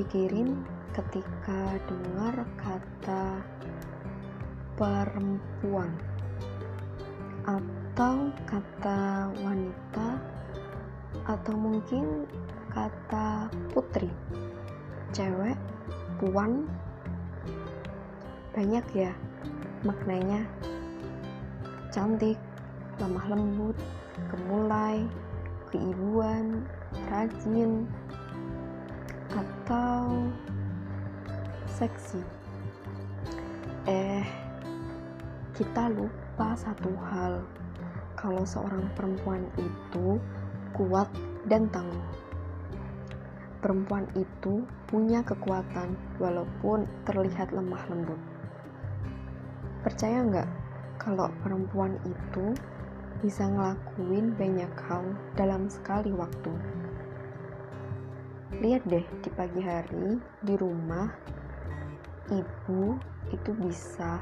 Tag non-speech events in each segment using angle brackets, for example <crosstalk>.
pikirin ketika dengar kata perempuan atau kata wanita atau mungkin kata putri cewek puan banyak ya maknanya. Cantik lemah lembut gemulai keibuan rajin atau seksi? Eh kita lupa satu hal. Kalau seorang perempuan itu kuat dan tangguh. Perempuan itu punya kekuatan walaupun terlihat lemah lembut. Percaya nggak kalau perempuan itu bisa ngelakuin banyak hal dalam sekali waktu lihat deh di pagi hari di rumah ibu itu bisa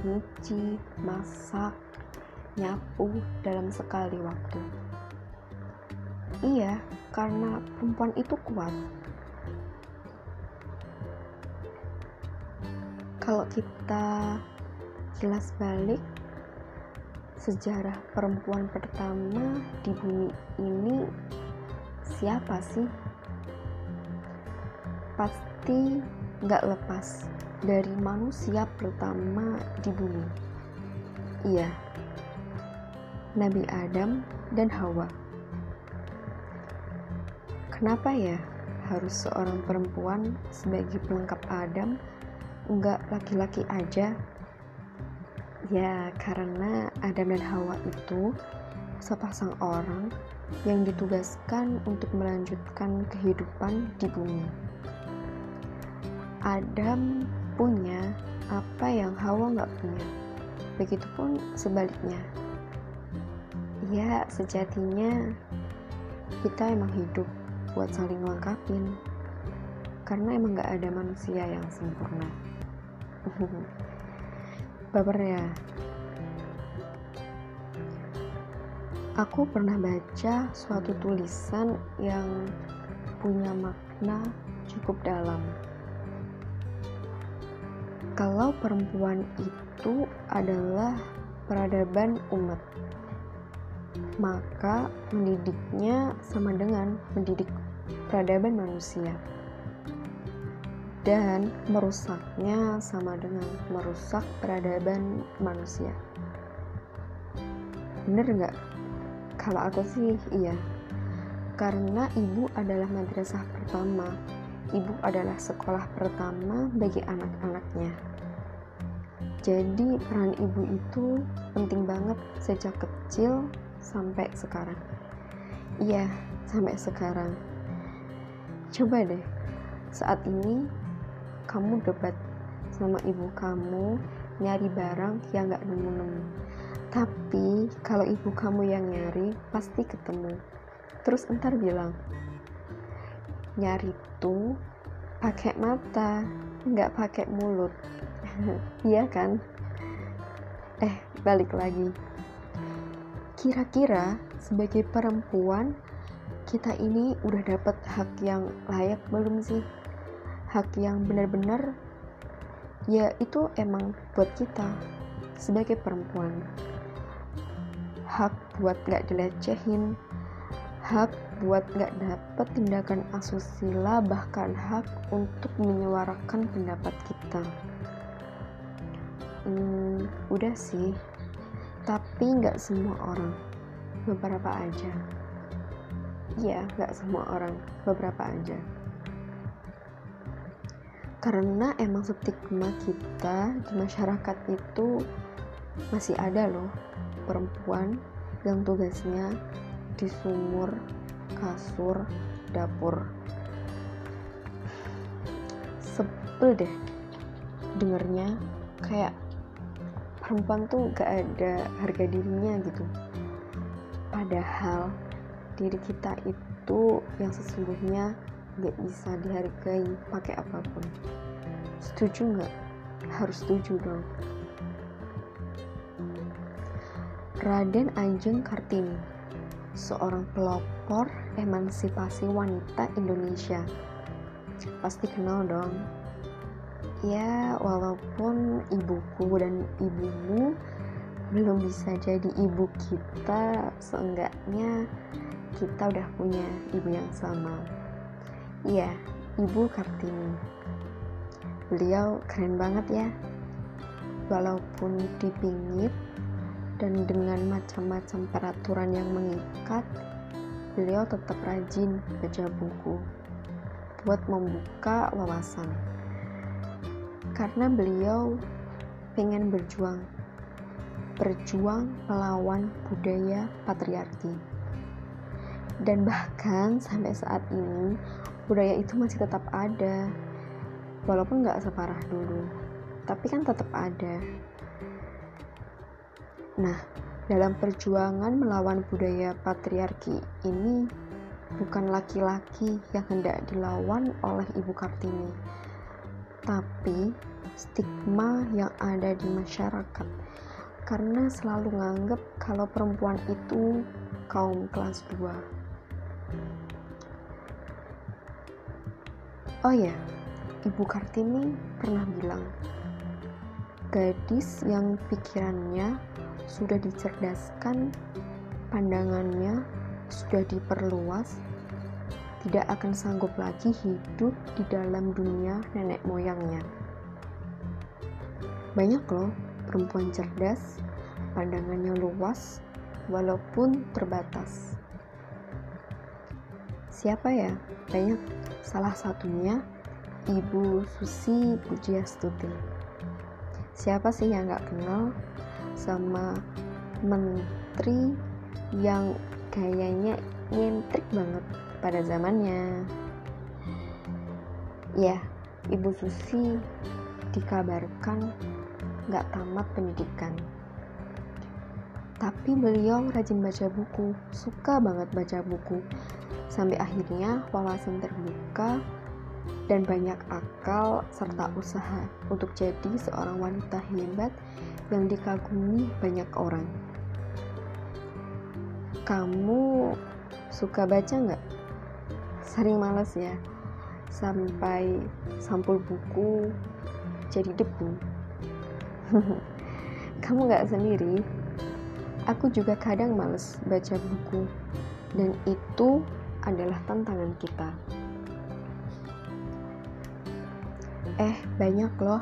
nyuci, masak, nyapu dalam sekali waktu. Iya, karena perempuan itu kuat. Kalau kita jelas balik sejarah perempuan pertama di bumi ini siapa sih? Pasti nggak lepas dari manusia pertama di bumi. Iya, Nabi Adam dan Hawa. Kenapa ya harus seorang perempuan sebagai pelengkap Adam, enggak laki-laki aja? Ya, karena Adam dan Hawa itu sepasang orang yang ditugaskan untuk melanjutkan kehidupan di bumi. Adam punya apa yang Hawa nggak punya. Begitupun sebaliknya. Ya, sejatinya kita emang hidup buat saling lengkapin. Karena emang nggak ada manusia yang sempurna. <laughs> Baper ya. Aku pernah baca suatu tulisan yang punya makna cukup dalam kalau perempuan itu adalah peradaban umat, maka mendidiknya sama dengan mendidik peradaban manusia, dan merusaknya sama dengan merusak peradaban manusia. Bener nggak? Kalau aku sih iya, karena ibu adalah madrasah pertama ibu adalah sekolah pertama bagi anak-anaknya. Jadi peran ibu itu penting banget sejak kecil sampai sekarang. Iya, sampai sekarang. Coba deh, saat ini kamu debat sama ibu kamu nyari barang yang gak nemu-nemu. Tapi kalau ibu kamu yang nyari, pasti ketemu. Terus entar bilang, nyari tuh pakai mata nggak pakai mulut. <laughs> Iya kan? Eh balik lagi. Kira-kira sebagai perempuan kita ini udah dapet hak yang layak belum sih? Hak yang benar-benar? Ya itu emang buat kita sebagai perempuan. Hak buat gak dilecehin hak buat gak dapet tindakan asusila bahkan hak untuk menyuarakan pendapat kita. Hmm, udah sih tapi gak semua orang. Beberapa aja. Iya gak semua orang. Beberapa aja. Karena emang stigma kita di masyarakat itu masih ada loh. Perempuan yang tugasnya di sumur, kasur, dapur. Sebel deh dengernya kayak perempuan tuh gak ada harga dirinya gitu. Padahal diri kita itu yang sesungguhnya gak bisa dihargai pakai apa pun. Setuju nggak? Harus setuju dong. Raden Ajeng Kartini seorang pelopor emansipasi wanita Indonesia. Pasti kenal dong. Ya, walaupun ibuku dan ibumu belum bisa jadi ibu kita, seenggaknya kita udah punya ibu yang sama. Iya, Ibu Kartini. Beliau keren banget ya. Walaupun dipingit dan dengan macam-macam peraturan yang mengikat, beliau tetap rajin baca buku buat membuka wawasan. Karena beliau pengen berjuang, berjuang melawan budaya patriarki. Dan bahkan sampai saat ini budaya itu masih tetap ada walaupun nggak separah dulu tapi kan tetap ada nah dalam perjuangan melawan budaya patriarki ini bukan laki-laki yang hendak dilawan oleh Ibu Kartini tapi stigma yang ada di masyarakat. Karena selalu nganggep kalau perempuan itu kaum kelas 2 Oh ya, Ibu Kartini pernah bilang, gadis yang pikirannya sudah dicerdaskan, pandangannya sudah diperluas, tidak akan sanggup lagi hidup di dalam dunia nenek moyangnya. Banyak loh perempuan cerdas, pandangannya luas, walaupun terbatas. Siapa ya? Banyak Salah satunya Ibu Susi Pujiastuti. Siapa sih yang gak kenal sama menteri yang gayanya nyentrik banget pada zamannya? Ya, Ibu Susi dikabarkan gak tamat pendidikan. Tapi beliau rajin baca buku, suka banget baca buku sampai akhirnya wawasan terbuka dan banyak akal serta usaha untuk jadi seorang wanita hebat yang dikagumi banyak orang. Kamu suka baca nggak? Sering males ya, sampai sampul buku jadi debu. <laughs> Kamu nggak sendiri? Aku juga kadang males baca buku, dan itu adalah tantangan kita. Eh, banyak loh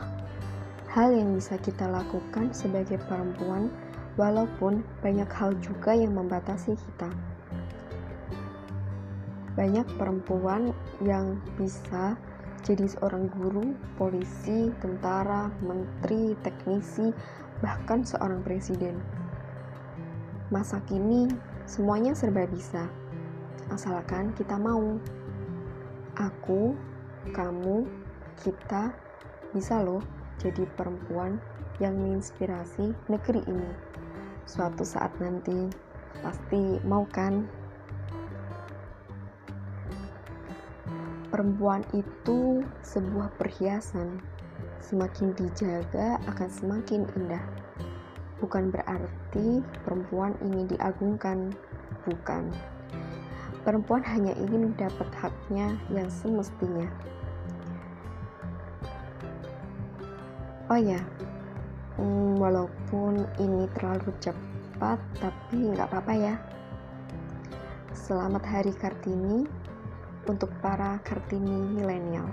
hal yang bisa kita lakukan sebagai perempuan, walaupun banyak hal juga yang membatasi kita. Banyak perempuan yang bisa jadi seorang guru, polisi, tentara, menteri, teknisi, bahkan seorang presiden. Masa kini, semuanya serba bisa asalkan kita mau. Aku, kamu, kita bisa loh jadi perempuan yang menginspirasi negeri ini. Suatu saat nanti pasti mau kan? Perempuan itu sebuah perhiasan. Semakin dijaga akan semakin indah. Bukan berarti perempuan ingin diagungkan, bukan perempuan hanya ingin dapat haknya yang semestinya. Oh ya, hmm, walaupun ini terlalu cepat, tapi nggak apa-apa ya. Selamat Hari Kartini untuk para Kartini milenial.